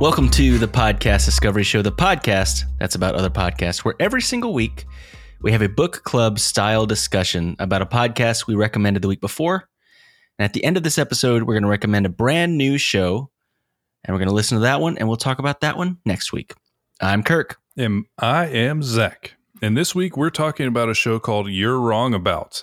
Welcome to the Podcast Discovery Show, the podcast that's about other podcasts, where every single week we have a book club style discussion about a podcast we recommended the week before. And at the end of this episode, we're going to recommend a brand new show, and we're going to listen to that one, and we'll talk about that one next week. I'm Kirk. And I am Zach. And this week we're talking about a show called You're Wrong About.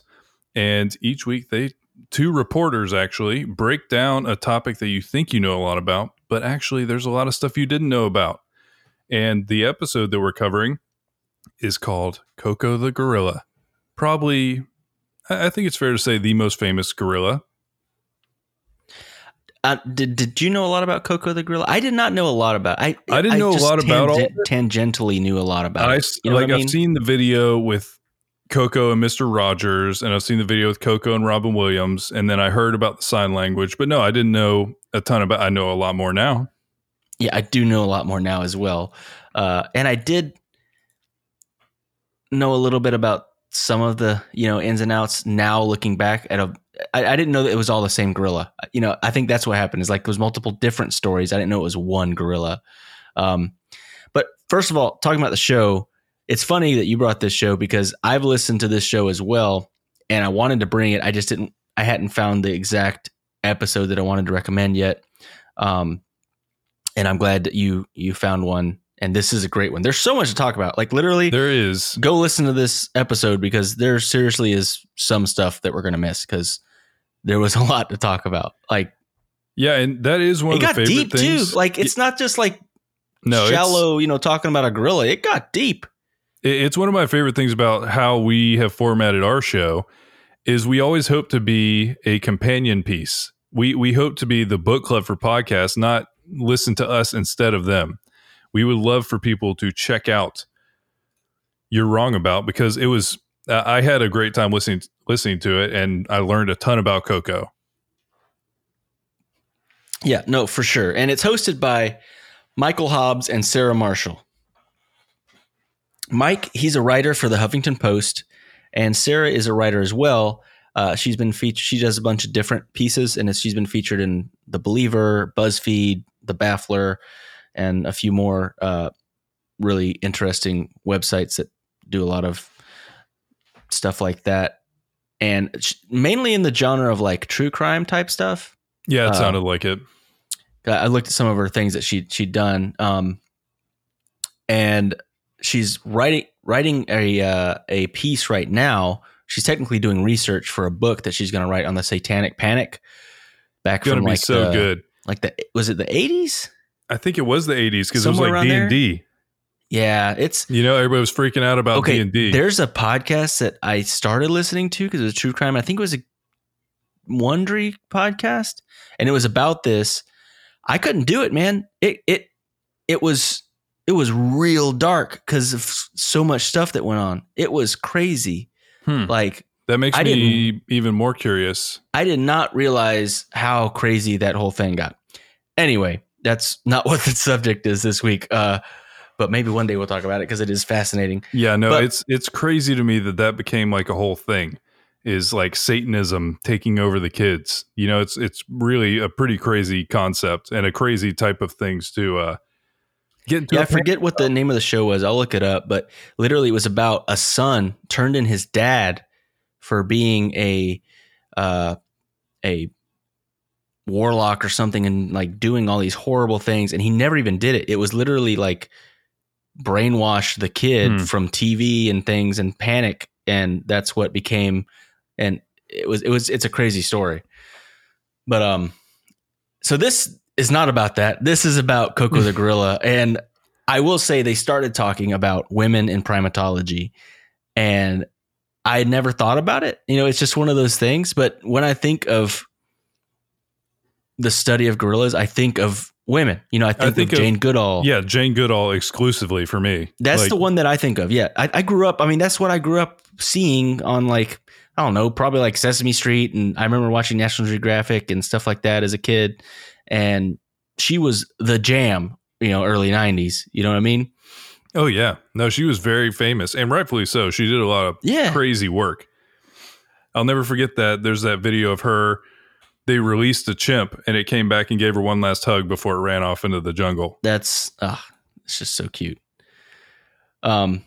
And each week they two reporters actually break down a topic that you think you know a lot about, but actually there's a lot of stuff you didn't know about. And the episode that we're covering is called Koko the Gorilla. Probably I think it's fair to say the most famous gorilla. Uh, did did you know a lot about Koko the gorilla? I did not know a lot about. I I didn't know a lot about all. Tangentially knew a lot about. I it. You know like I mean? I've seen the video with Koko and Mr. Rogers, and I've seen the video with Koko and Robin Williams, and then I heard about the sign language, but no, I didn't know a ton about. I know a lot more now. Yeah, I do know a lot more now as well. Uh, and I did know a little bit about some of the you know ins and outs. Now looking back at a, I, I didn't know that it was all the same gorilla. You know, I think that's what happened. Is like there was multiple different stories. I didn't know it was one gorilla. Um, but first of all, talking about the show, it's funny that you brought this show because I've listened to this show as well, and I wanted to bring it. I just didn't. I hadn't found the exact episode that I wanted to recommend yet. Um, and I'm glad that you you found one. And this is a great one. There's so much to talk about. Like literally, There is go listen to this episode because there seriously is some stuff that we're gonna miss because there was a lot to talk about. Like Yeah, and that is one it of the got deep things. too. Like it's not just like no, shallow, you know, talking about a gorilla. It got deep. It- it's one of my favorite things about how we have formatted our show is we always hope to be a companion piece. We we hope to be the book club for podcasts, not listen to us instead of them. We would love for people to check out You're Wrong About because it was I had a great time listening listening to it and I learned a ton about Koko. Yeah, no, for sure. And it's hosted by Michael Hobbes and Sarah Marshall. Mike, he's a writer for the Huffington Post, and Sarah is a writer as well. Uh, she's been featured. She does a bunch of different pieces, and she's been featured in The Believer, BuzzFeed, The Baffler, and a few more uh, really interesting websites that do a lot of stuff like that. And mainly in the genre of like true crime type stuff. Yeah, it Uh, sounded like it. I looked at some of her things that she she'd done, um, and she's writing writing a uh, a piece right now. She's technically doing research for a book that she's going to write on the Satanic Panic. Back It's gonna from be like so the, good. like the was it the eighties? I think it was the 80s because it was like D and D. Yeah, it's You know, everybody was freaking out about okay. D and D. There's a podcast that I started listening to because it was true crime. I think it was a Wondery podcast, and it was about this. I couldn't do it, man. It it it was it was real dark because of so much stuff that went on. It was crazy. Hmm. Like That makes I me even more curious. I did not realize how crazy that whole thing got. Anyway, that's not what the subject is this week. Uh, but maybe one day we'll talk about it because it is fascinating. Yeah, no, But- it's it's crazy to me that that became like a whole thing. Is like Satanism taking over the kids. You know, it's it's really a pretty crazy concept and a crazy type of things to uh, get. Yeah, I forget what the name of the show was. I'll look it up. But literally, it was about a son turned in his dad for being a uh, a warlock or something, and like doing all these horrible things. And he never even did it. It was literally like brainwashed the kid Hmm. from TV and things and panic, and that's what became. And it was it was it's a crazy story. But um, so this is not about that. This is about Koko the gorilla, and I will say they started talking about women in primatology, and I had never thought about it. You know, it's just one of those things. But when I think of the study of gorillas, I think of women. You know, I think, think of of- Jane Goodall. Yeah, Jane Goodall exclusively for me. That's Like, the one that I think of. Yeah. I, I grew up, I mean, that's what I grew up seeing on like, I don't know, probably like Sesame Street. And I remember watching National Geographic and stuff like that as a kid. And she was the jam, you know, early 90s. You know what I mean? Oh yeah, no, she was very famous and rightfully so. She did a lot of Yeah. crazy work. I'll never forget that. There's that video of her they released a chimp and it came back and gave her one last hug before it ran off into the jungle. That's uh, it's just so cute. Um,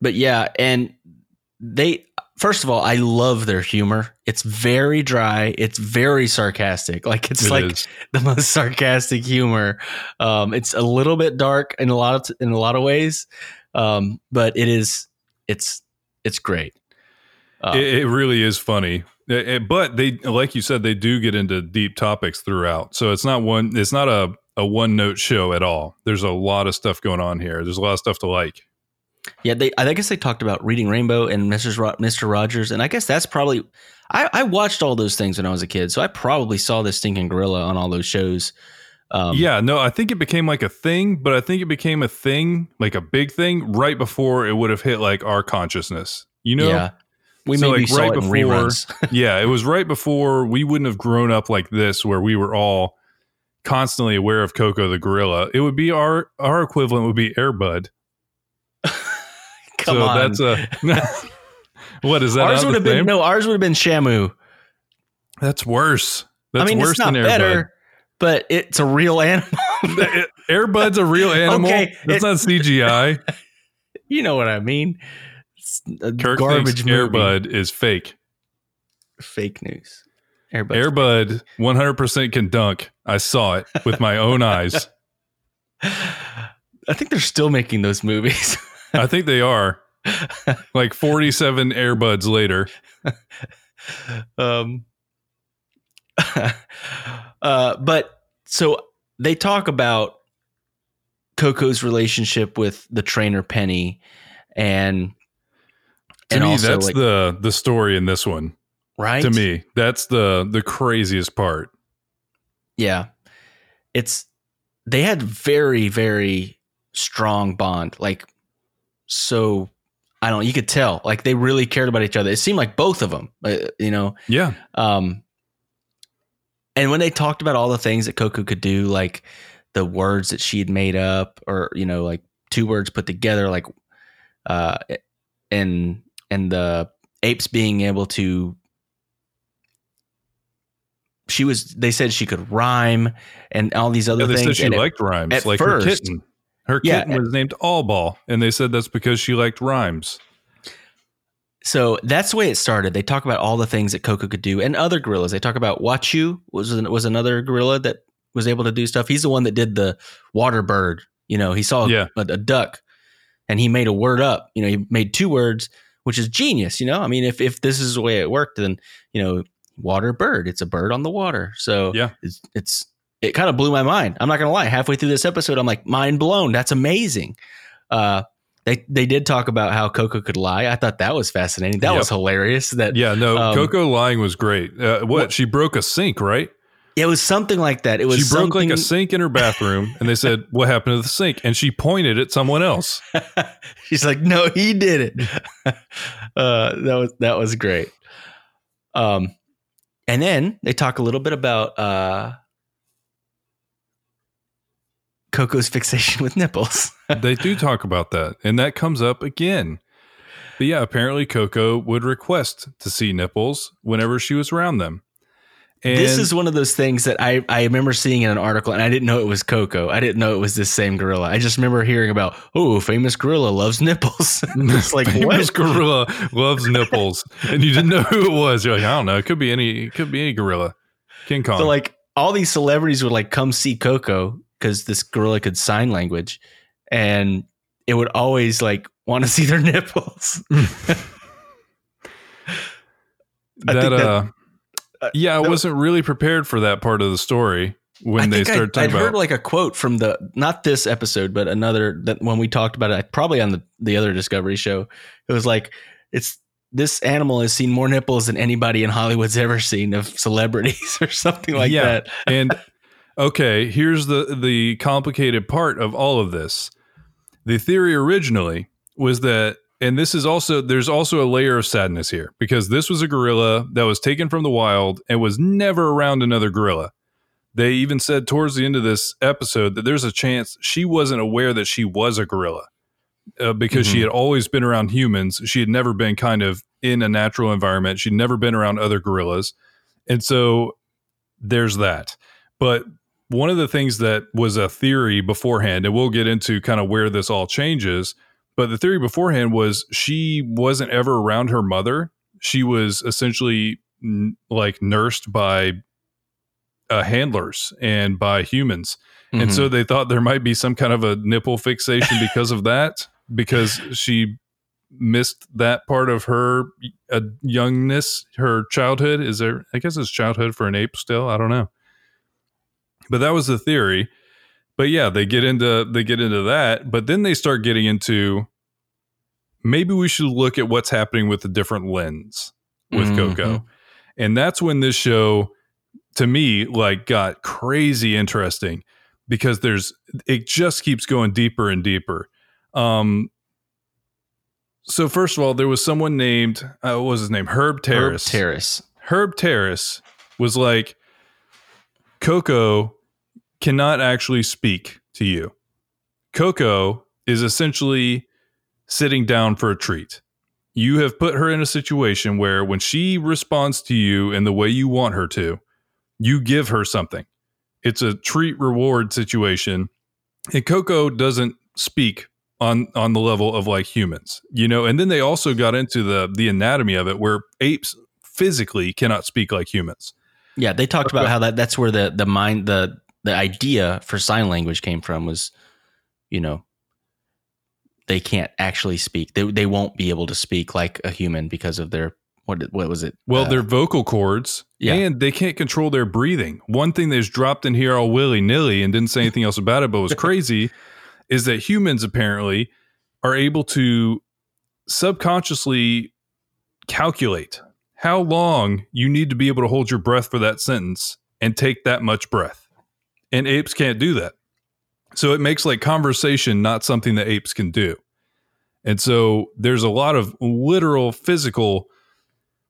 but yeah, and they first of all, I love their humor. It's very dry. It's very sarcastic. Like it's It like is. the most sarcastic humor. Um, it's a little bit dark in a lot of in a lot of ways, um, but it is it's it's great. Uh, it, it really is funny. It- it- but they, like you said, they do get into deep topics throughout. So it's not one. It's not a a one note show at all. There's a lot of stuff going on here. There's a lot of stuff to like. Yeah, they. I guess they talked about reading Rainbow and Mrs. Ro- Mr. Rogers, and I guess that's probably. I, I watched all those things when I was a kid, so I probably saw this stinking gorilla on all those shows. Um, yeah, no, I think it became like a thing, but I think it became a thing, like a big thing, right before it would have hit like our consciousness. You know, yeah. We So, maybe like, saw right it in before- reruns. yeah, it was right before we wouldn't have grown up like this, where we were all constantly aware of Koko the gorilla. It would be our our equivalent would be Airbud. Come so on, that's a what is that? ours would have been no. Ours would have been Shamu. That's worse. That's I mean, worse it's not than better, but it's a real animal. Airbud's a real animal. Okay, That's it- not CGI. you know what I mean? It's a Kirk garbage movie. Airbud is fake. Fake news. Airbud. Airbud 100% can dunk. I saw it with my own eyes. I think they're still making those movies. I think they are. Like 47 Airbuds later. um, uh, but so they talk about Koko's relationship with the trainer Penny, and To and me, also that's like, the the story in this one. right To me, that's the the craziest part. Yeah. It's they had very very strong bond. Like so I don't you could tell like they really cared about each other. It seemed like both of them, uh, you know. Yeah. Um and when they talked about all the things that Koko could do like the words that she had made up or you know like two words put together like uh and and the apes being able to she was they said she could rhyme and all these other Yeah, they things said she and it- liked rhymes. at Like first- her kitten. Her Yeah, kitten uh, was named All Ball, and they said that's because she liked rhymes. so that's the way it started they talk about all the things that koko could do and other gorillas they talk about washoe was an, was another gorilla that was able to do stuff he's the one that did the water bird you know he saw a, Yeah. a, a duck and he made a word up you know he made two words which is genius you know i mean if, if this is the way it worked then you know water bird it's a bird on the water so Yeah. it's, it's it kind of blew my mind i'm not gonna lie halfway through this episode i'm like mind blown that's amazing uh they, they did talk about how Koko could lie. I thought that was fascinating. That Yep. was hilarious. That Yeah, no, Um, Koko lying was great. Uh, what, She broke a sink, right? it was something like that. It was She broke like a sink in her bathroom, and they said, "What happened to the sink?" And she pointed at someone else. She's like, no, he did it. uh, that was that was great. Um, and then they talk a little bit about uh, Koko's fixation with nipples. they do talk about that, and that comes up again. But yeah, apparently Koko would request to see nipples whenever she was around them. And this is one of those things that I, I remember seeing in an article, and I didn't know it was Koko. I didn't know it was this same gorilla. I just remember hearing about, oh, famous gorilla loves nipples. it's like famous what? gorilla loves nipples, and you didn't know who it was. You're like, I don't know. It could be any. It could be any gorilla. King Kong. So like all these celebrities would like come see Coco because this gorilla could sign language, and it would always like want to see their nipples. I that, think that- uh, uh, yeah, I that- wasn't really prepared for that part of the story when I they started I, I'd talking heard like a quote from the not this episode, but another that when we talked about it, probably on the the other Discovery show. It was like it's this animal has seen more nipples than anybody in Hollywood's ever seen of celebrities or something like Yeah. that. and okay, here's the the complicated part of all of this. The theory originally was that and this is also there's also a layer of sadness here because this was a gorilla that was taken from the wild and was never around another gorilla. They even said towards the end of this episode that there's a chance she wasn't aware that she was a gorilla uh, because she Mhm. had always been around humans. She had never been kind of in a natural environment. She'd never been around other gorillas. And so there's that. But one of the things that was a theory beforehand, and we'll get into kind of where this all changes, but the theory beforehand was she wasn't ever around her mother. She was essentially n- like nursed by uh, handlers and by humans. Mm-hmm. And so they thought there might be some kind of a nipple fixation because of that, because she missed that part of her uh, youngness, her childhood. Is there, I guess it's childhood for an ape still. I don't know. But that was the theory. But yeah, they get into they get into that, but then they start getting into maybe we should look at what's happening with a different lens with mm-hmm. Koko. And that's when this show to me like got crazy interesting because there's it just keeps going deeper and deeper. Um so first of all, there was someone named uh, what was his name? Herb Terrace. Herb Terrace. Herb Terrace was like Koko cannot actually speak to you. Koko is essentially sitting down for a treat. You have put her in a situation where when she responds to you in the way you want her to, you give her something. It's a treat reward situation. And Koko doesn't speak on on the level of like humans, you know. And then they also got into the the anatomy of it where apes physically cannot speak like humans. Yeah, they talked about how that that's where the the mind the the idea for sign language came from was, you know, they can't actually speak. They they won't be able to speak like a human because of their what what was it? Well, uh, their vocal cords, yeah. and they can't control their breathing. One thing that's dropped in here all willy nilly and didn't say anything else about it, but was crazy, is that humans apparently are able to subconsciously calculate how long you need to be able to hold your breath for that sentence and take that much breath and apes can't do that. So it makes like conversation not something that apes can do. And so there's a lot of literal physical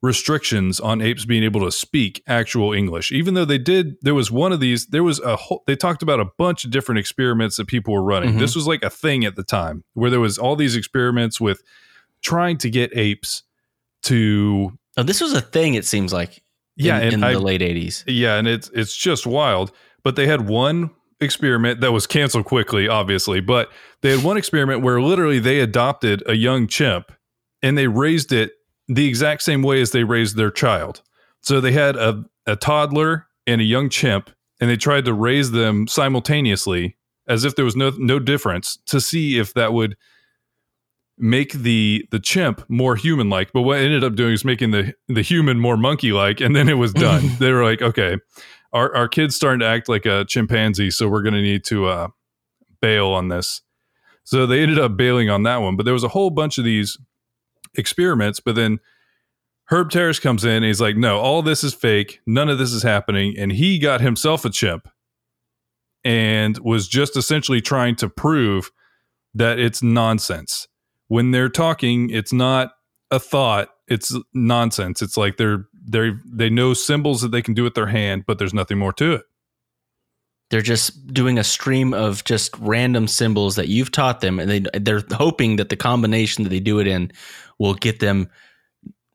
restrictions on apes being able to speak actual English. Even though they did, there was one of these, there was a whole, they talked about a bunch of different experiments that people were running. Mm-hmm. This was like a thing at the time where there was all these experiments with trying to get apes to. Oh, this was a thing, it seems like. Yeah, in, in I, the late 80s. Yeah, and it's it's just wild but they had one experiment that was canceled quickly, obviously. But they had one experiment where literally they adopted a young chimp and they raised it the exact same way as they raised their child. So they had a, a toddler and a young chimp, and they tried to raise them simultaneously as if there was no no difference to see if that would make the the chimp more human like but what ended up doing is making the the human more monkey like and then it was done they were like okay our our kid's starting to act like a chimpanzee, so we're going to need to uh, bail on this. So they ended up bailing on that one, but there was a whole bunch of these experiments. But then Herb Terrace comes in and he's like, "No, all this is fake. None of this is happening." And he got himself a chimp and was just essentially trying to prove that it's nonsense. When they're talking, it's not a thought; it's nonsense. It's like they're they they know symbols that they can do with their hand, but there's nothing more to it. They're just doing a stream of just random symbols that you've taught them, and they they're hoping that the combination that they do it in will get them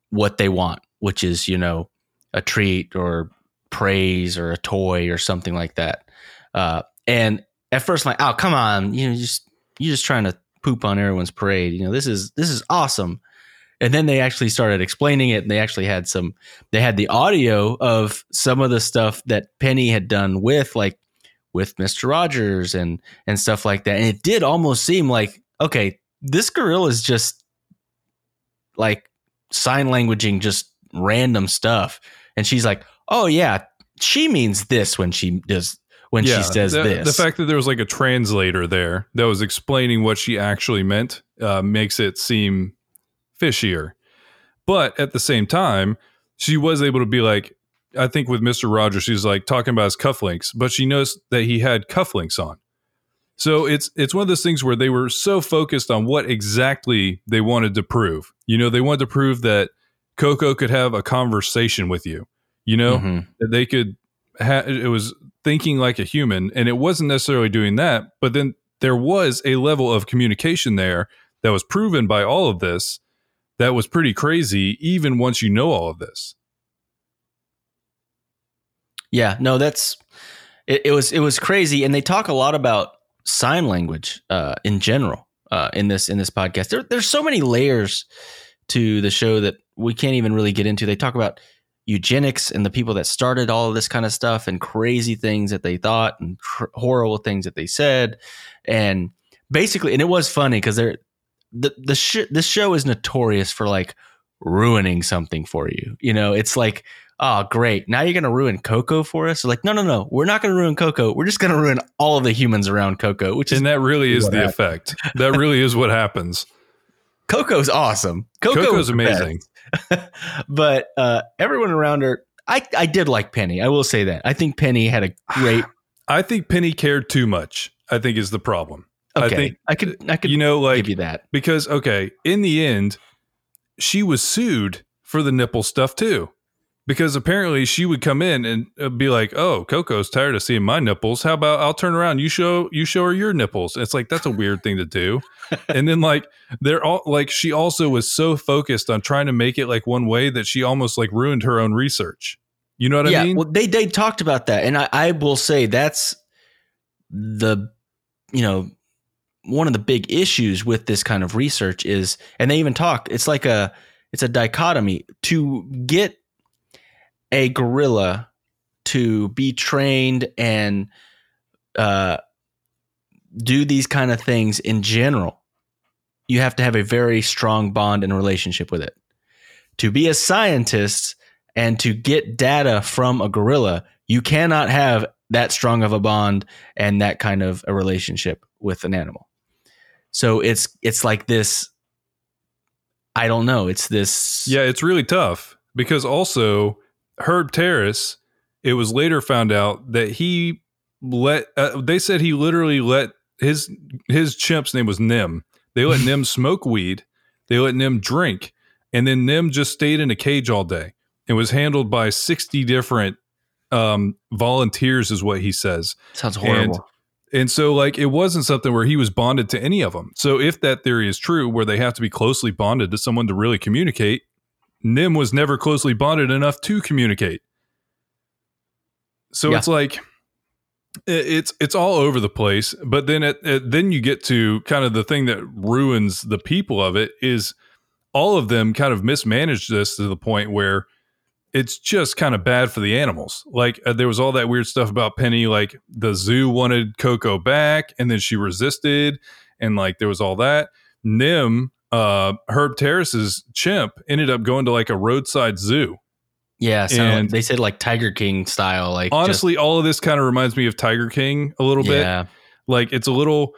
what they want, which is you know a treat or praise or a toy or something like that. Uh, and at first, I'm like, oh come on, you know, just you're just trying to poop on everyone's parade. You know, this is this is awesome and then they actually started explaining it and they actually had some they had the audio of some of the stuff that penny had done with like with mr rogers and and stuff like that. And it did almost seem like okay this gorilla is just like sign languaging just random stuff. And she's like oh yeah she means this when she does when yeah, she says the, this. the fact that there was like a translator there that was explaining what she actually meant uh, makes it seem fishier. But at the same time, she was able to be like, I think with Mr. Rogers, she's like talking about his cufflinks, but she knows that he had cufflinks on. So it's it's one of those things where they were so focused on what exactly they wanted to prove. You know, they wanted to prove that Koko could have a conversation with you. You know, mm-hmm. that they could ha- it was thinking like a human and it wasn't necessarily doing that, but then there was a level of communication there that was proven by all of this that was pretty crazy, even once you know all of this. Yeah, no, that's it, it was it was crazy, and they talk a lot about sign language uh, in general uh, in this in this podcast. There, there's so many layers to the show that we can't even really get into. They talk about eugenics and the people that started all of this kind of stuff and crazy things that they thought and cr- horrible things that they said and basically and it was funny because they're the the sh- this show is notorious for like ruining something for you you know it's like oh great now you're gonna ruin koko for us like no no no we're not gonna ruin koko we're just gonna ruin all of the humans around koko which is and that really is the happened. effect. That really is what happens. koko's awesome koko Koko's amazing. but uh, everyone around her, I, I did like Penny. I will say that. I think Penny had a great. I think Penny cared too much. I think is the problem. Okay, I think I could I could you know, like give you that. because okay, in the end, she was sued for the nipple stuff too. Because apparently she would come in and uh, be like, "Oh, Koko's tired of seeing my nipples. How about I'll turn around? You show you show her your nipples." It's like that's a weird thing to do. and then like they're all like she also was so focused on trying to make it like one way that she almost like ruined her own research. You know what yeah, I mean? well, they they talked about that, and I, I will say that's the you know one of the big issues with this kind of research is, and they even talk. It's like a it's a dichotomy to get a gorilla to be trained and uh, do these kind of things in general. You have to have a very strong bond and relationship with it. To be a scientist and to get data from a gorilla, you cannot have that strong of a bond and that kind of a relationship with an animal. So it's it's like this I don't know, it's this Yeah, it's really tough because also Herb Terrace, it was later found out that he let uh, they said he literally let his his chimp's name was Nim. They let Nim smoke weed, they let Nim drink, and then Nim just stayed in a cage all day and was handled by 60 different um volunteers is what he says. sounds horrible. And so, like, it wasn't something where he was bonded to any of them. So, if that theory is true, where they have to be closely bonded to someone to really communicate, Nim was never closely bonded enough to communicate. So Yeah. it's like it's it's all over the place. But then it, it then you get to kind of the thing that ruins the people of it is all of them kind of mismanaged this to the point where it's just kind of bad for the animals. Like uh, there was all that weird stuff about Penny, like the zoo wanted Koko back, and then she resisted, and like there was all that. Nim, uh, Herb Terrace's chimp, ended up going to like a roadside zoo. yeah, sound like- and- they said like Tiger King style. Like just- Honestly, all of this kind of reminds me of Tiger King a little bit. yeah, Like it's a little.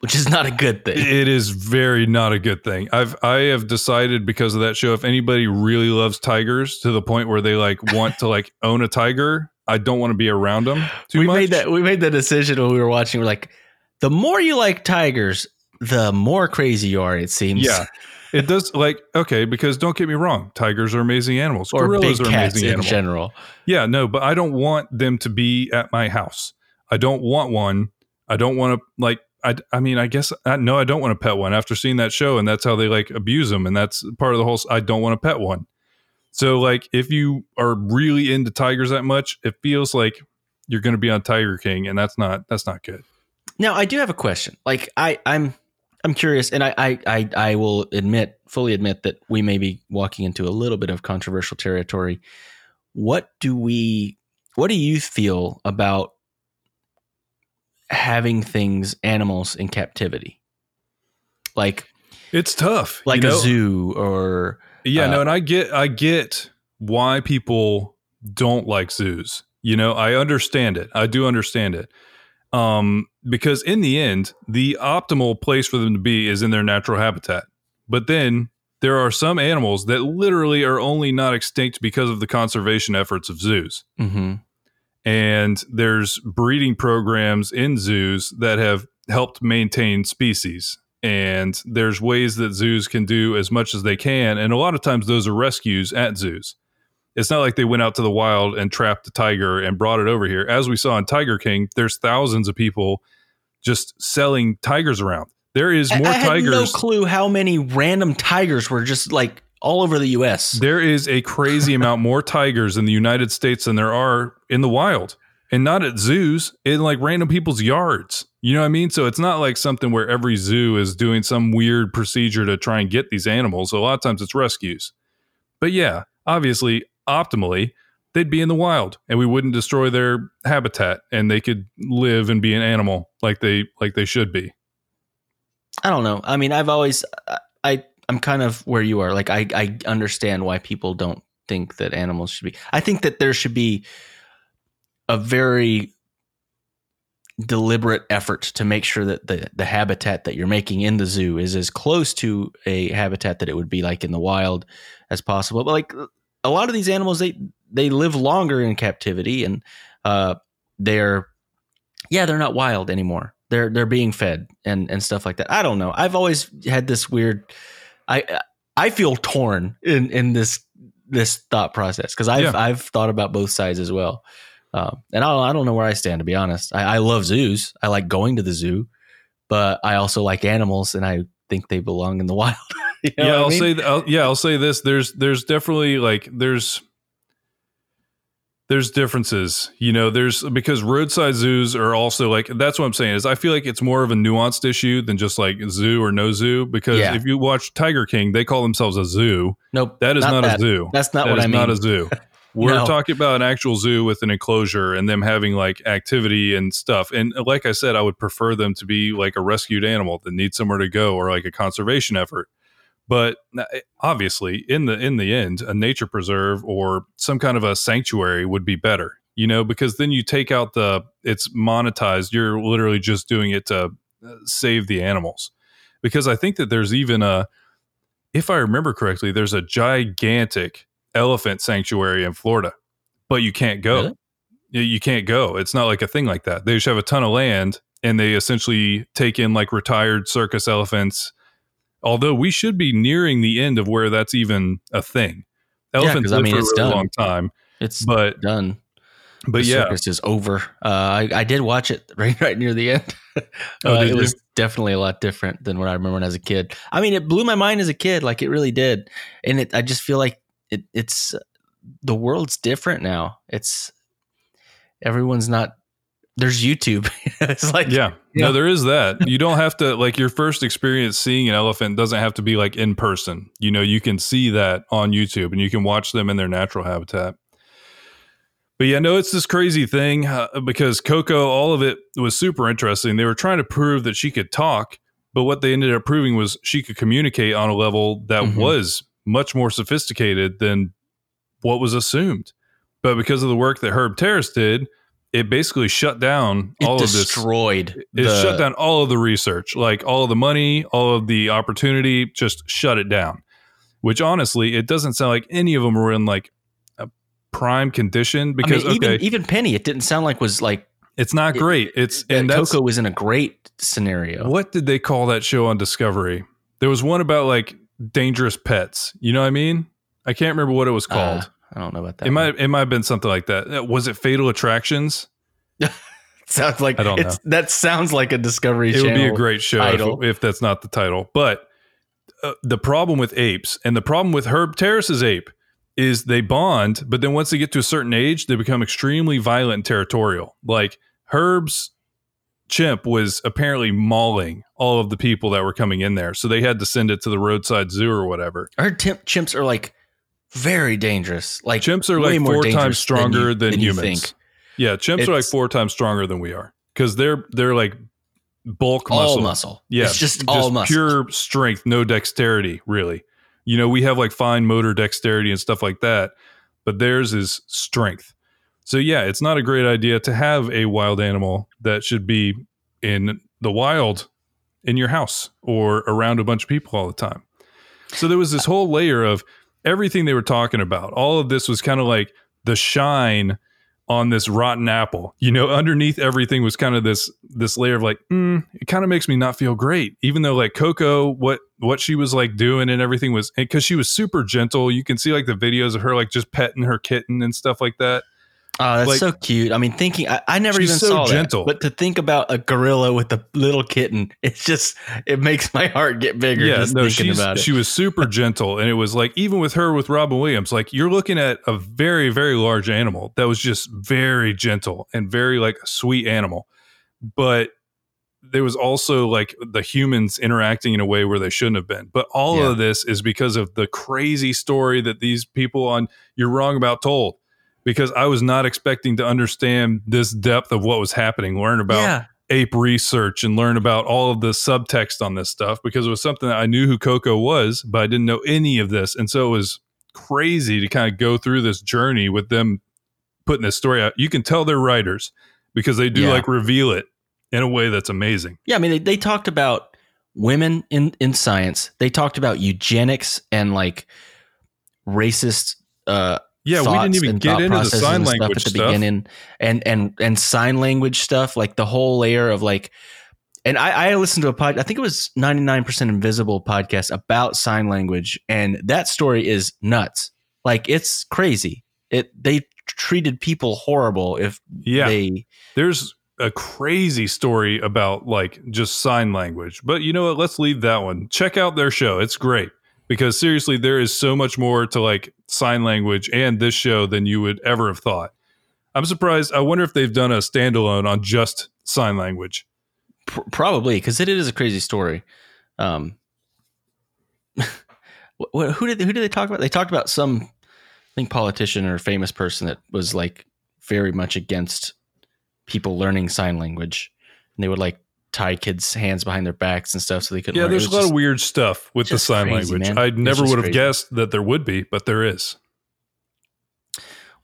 Which is not a good thing. It is very not a good thing. I've I have decided because of that show, if anybody really loves tigers to the point where they like want to like own a tiger, I don't want to be around them too we much. made that we made the decision when we were watching. We're like, the more you like tigers, the more crazy you are. It seems. Yeah. It does like okay because don't get me wrong, tigers are amazing animals. or Gorillas big are cats amazing in animals. general. Yeah, no, but I don't want them to be at my house. I don't want one. I don't want to like. I, I mean, I guess I, no, I don't want to pet one after seeing that show, and that's how they like abuse them, and that's part of the whole. I don't want to pet one. So, like, if you are really into tigers that much, it feels like you're going to be on Tiger King, and that's not that's not good. Now, I do have a question. Like, I, I'm, I'm curious, and I, I, I, I will admit, fully admit that we may be walking into a little bit of controversial territory. What do we, what do you feel about having things, animals in captivity, like, It's tough, like you a zoo or Yeah, Uh, no, and I get I get why people don't like zoos. You know, I understand it. I do understand it. Um, because in the end, the optimal place for them to be is in their natural habitat. But then there are some animals that literally are only not extinct because of the conservation efforts of zoos. hmm And there's breeding programs in zoos that have helped maintain species. And there's ways that zoos can do as much as they can. And a lot of times those are rescues at zoos. It's not like they went out to the wild and trapped a tiger and brought it over here. As we saw in Tiger King, there's thousands of people just selling tigers around. There is I- more I had tigers. no clue how many random tigers were just like all over the U.S. There is a crazy amount more tigers in the United States than there are in the wild, and not at zoos, in like random people's yards. You know what I mean? So it's not like something where every zoo is doing some weird procedure to try and get these animals. A lot of times it's rescues. But yeah, obviously, optimally, they'd be in the wild and we wouldn't destroy their habitat and they could live and be an animal like they like they should be. I don't know. I mean, I've always I I'm kind of where you are. Like I I understand why people don't think that animals should be. I think that there should be a very deliberate effort to make sure that the the habitat that you're making in the zoo is as close to a habitat that it would be like in the wild as possible. But like a lot of these animals, they they live longer in captivity, and uh, they're yeah, they're not wild anymore. They're they're being fed and and stuff like that. I don't know. I've always had this weird. I I feel torn in in this this thought process because I've yeah. I've thought about both sides as well. Um, and I don't, I don't know where I stand to be honest. I, I love zoos. I like going to the zoo, but I also like animals, and I think they belong in the wild. you know yeah, I'll I mean? say. I'll, yeah, I'll say this. There's there's definitely like there's there's differences you know there's because roadside zoos are also like that's what i'm saying is i feel like it's more of a nuanced issue than just like zoo or no zoo because yeah. if you watch tiger king they call themselves a zoo nope that is not, not that. a zoo that's not that what i mean not a zoo we're no. talking about an actual zoo with an enclosure and them having like activity and stuff and uh, like i said i would prefer them to be like a rescued animal that needs somewhere to go or like a conservation effort but eh, obviously, in the in the end, a nature preserve or some kind of a sanctuary would be better. You know, because then you take out the it's monetized. You're literally just doing it to uh, save the animals. Because I think that there's even a, if I remember correctly, there's a gigantic elephant sanctuary in Florida, but you can't go. Really? You can't go. It's not like a thing like that. They just have a ton of land and they essentially take in like retired circus elephants Although we should be nearing the end of where that's even a thing. Elephants yeah, I mean, for a really done. long time. It's but done. But the yeah, circus is over. Uh, I, I did watch it right right near the end. oh, uh, it you? was definitely a lot different than what I remember when I was a kid. I mean, it blew my mind as a kid, like it really did. And it, I just feel like it, it's the world's different now. It's everyone's not there's YouTube. it's like yeah, no, there is that. You don't have to like your first experience seeing an elephant doesn't have to be like in person. You know, you can see that on YouTube and you can watch them in their natural habitat. But yeah, no, it's this crazy thing uh, because Koko, all of it was super interesting. They were trying to prove that she could talk, but what they ended up proving was she could communicate on a level that mm-hmm. was much more sophisticated than what was assumed. But because of the work that Herb Terrace did, it basically shut down it all of this. destroyed It shut down all of the research, like all of the money, all of the opportunity, just shut it down. Which honestly, it doesn't sound like any of them were in like a prime condition because I mean, okay, even, even Penny, it didn't sound like was like it's not great. It's it, and Koko was in a great scenario. What did they call that show on Discovery? There was one about like dangerous pets. You know what I mean? I can't remember what it was uh, called. Uh, I don't know about that. It one. might it might have been something like that. Uh, was it Fatal Attractions? sounds like I don't know. That sounds like a Discovery. It would be a great show if, if, that's not the title. But uh, the problem with apes and the problem with Herb Terrace's ape is they bond, but then once they get to a certain age, they become extremely violent and territorial. Like Herb's chimp was apparently mauling all of the people that were coming in there, so they had to send it to the roadside zoo or whatever. Our chimps are like very dangerous. Like chimps are like four times stronger than, you, than, than humans. Yeah, chimps it's, are like four times stronger than we are because they're they're like bulk all muscle. muscle. Yeah, it's just, just all muscle. pure strength, no dexterity. Really, you know, we have like fine motor dexterity and stuff like that, but theirs is strength. So yeah, it's not a great idea to have a wild animal that should be in the wild in your house or around a bunch of people all the time. So there was this uh, whole layer of everything they were talking about. All of this was kind of like the shine on this rotten apple. You know, underneath everything was kind of this this layer of like, mm, it kind of makes me not feel great. Even though like Koko, what what she was like doing and everything was because she was super gentle. You can see like the videos of her like just petting her kitten and stuff like that. Oh, that's Like- so cute. I mean, thinking I, I never She's even so saw gentle. that, but to think about a gorilla with a little kitten, it's just it makes my heart get bigger. Yeah, just no, she's, she was super gentle, and it was like even with her with Robin Williams, like you're looking at a very very large animal that was just very gentle and very like a sweet animal, but there was also like the humans interacting in a way where they shouldn't have been. But all Yeah. of this is because of the crazy story that these people on You're Wrong About told. Because I was not expecting to understand this depth of what was happening, learn about yeah, ape research and learn about all of the subtext on this stuff because it was something that I knew who Koko was, but I didn't know any of this. And so it was crazy to kind of go through this journey with them putting this story out. You can tell they're writers because they do Yeah. like reveal it in a way that's amazing. yeah. I mean, they, they talked about women in in science. They talked about eugenics and like racist. uh Yeah, we didn't even and get into the sign and language at the stuff. beginning, and and and sign language stuff, like the whole layer of like. And I, I listened to a pod. I think it was ninety nine percent invisible podcast about sign language, and that story is nuts. Like it's crazy. It they treated people horrible if Yeah, they there's a crazy story about like just sign language. But you know what? Let's leave that one. Check out their show. It's great because seriously, there is so much more to like sign language and this show than you would ever have thought. I'm surprised. I wonder if they've done a standalone on just sign language. Pr- probably because it is a crazy story. Um, wh- wh- who did who did they talk about? They talked about some, I think, politician or famous person that was like very much against people learning sign language, and they would like tie kids' hands behind their backs and stuff so they couldn't. Yeah, learn. There's a lot just- of weird stuff with the sign crazy, language. man. I never would have crazy. guessed that there would be, but there is.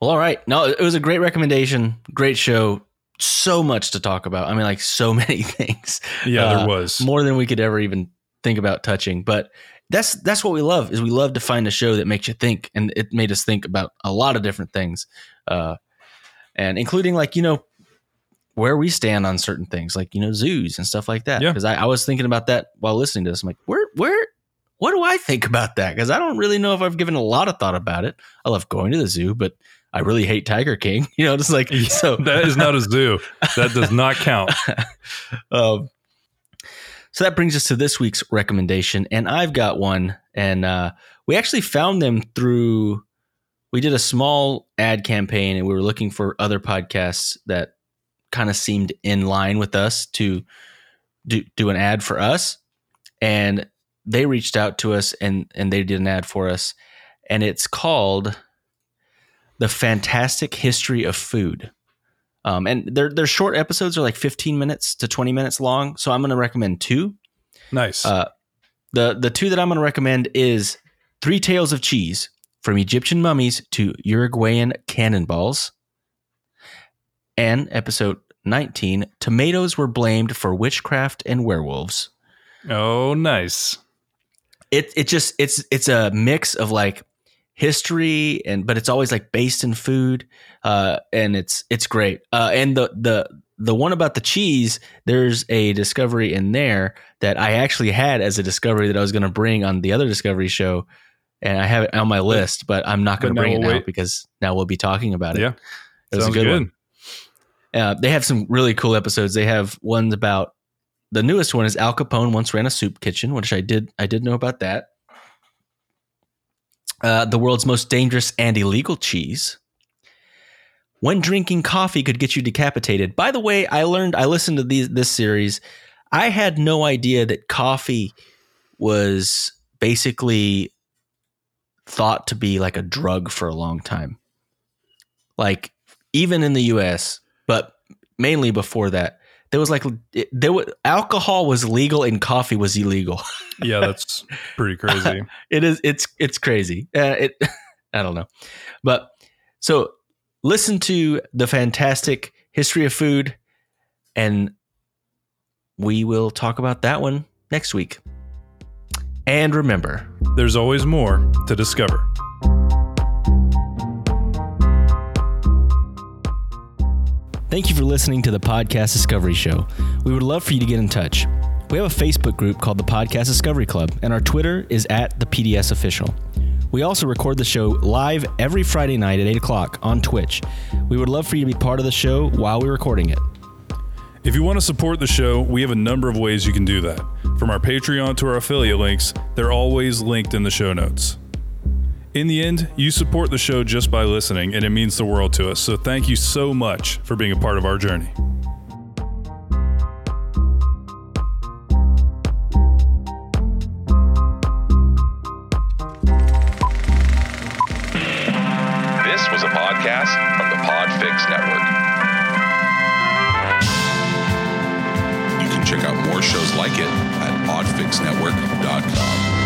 Well, all right. No, it was a great recommendation. Great show. So much to talk about. I mean, like so many things. Yeah, Uh, there was. more than we could ever even think about touching. But that's that's what we love is we love to find a show that makes you think, and it made us think about a lot of different things, uh, and including like you know where we stand on certain things, like you know zoos and stuff like that. Yeah. Because I, I was thinking about that while listening to this. I'm like, where where what do I think about that? Because I don't really know if I've given a lot of thought about it. I love going to the zoo, but I really hate Tiger King. You know, just like so that is not a zoo. That does not count. um, so that brings us to this week's recommendation, and I've got one, and uh, we actually found them through. We did a small ad campaign, and we were looking for other podcasts that kind of seemed in line with us to do do an ad for us, and they reached out to us, and and they did an ad for us, and it's called "The Fantastic History of Food." Um, and their their short episodes are like 15 minutes to 20 minutes long. So I'm going to recommend two. Nice. Uh, the the two that I'm going to recommend is Three Tales of Cheese from Egyptian mummies to Uruguayan cannonballs, and episode 19 Tomatoes were blamed for witchcraft and werewolves. oh, nice. It it just it's it's a mix of like history and but it's always like based in food uh and it's it's great uh and the the the one about the cheese there's a discovery in there that i actually had as a discovery that i was going to bring on the other discovery show and i have it on my list but i'm not going to bring it now wait. because now we'll be talking about it Yeah. it was Sounds a good, good. one uh, they have some really cool episodes they have ones about the newest one is al capone once ran a soup kitchen which i did i did know about that uh, the world's most dangerous and illegal cheese. When drinking coffee could get you decapitated. By the way, I learned, I listened to these, this series. I had no idea that coffee was basically thought to be like a drug for a long time. Like, even in the US, but mainly before that, there was like, it, there was, alcohol was legal and coffee was illegal. Yeah, that's pretty crazy. it is it's it's crazy uh, it i don't know but so listen to the fantastic history of food and we will talk about that one next week and remember There's always more to discover. Thank you for listening to the Podcast Discovery Show. We would love for you to get in touch. We have a Facebook group called the Podcast Discovery Club, and our Twitter is at the PDS Official. We also record the show live every Friday night at 8 o'clock on Twitch. We would love for you to be part of the show while we're recording it. If you want to support the show, we have a number of ways you can do that. From our Patreon to our affiliate links, they're always linked in the show notes. In the end, you support the show just by listening, and it means the world to us. So thank you so much for being a part of our journey. This was a podcast from the Podfix Network. You can check out more shows like it at podfixnetwork.com.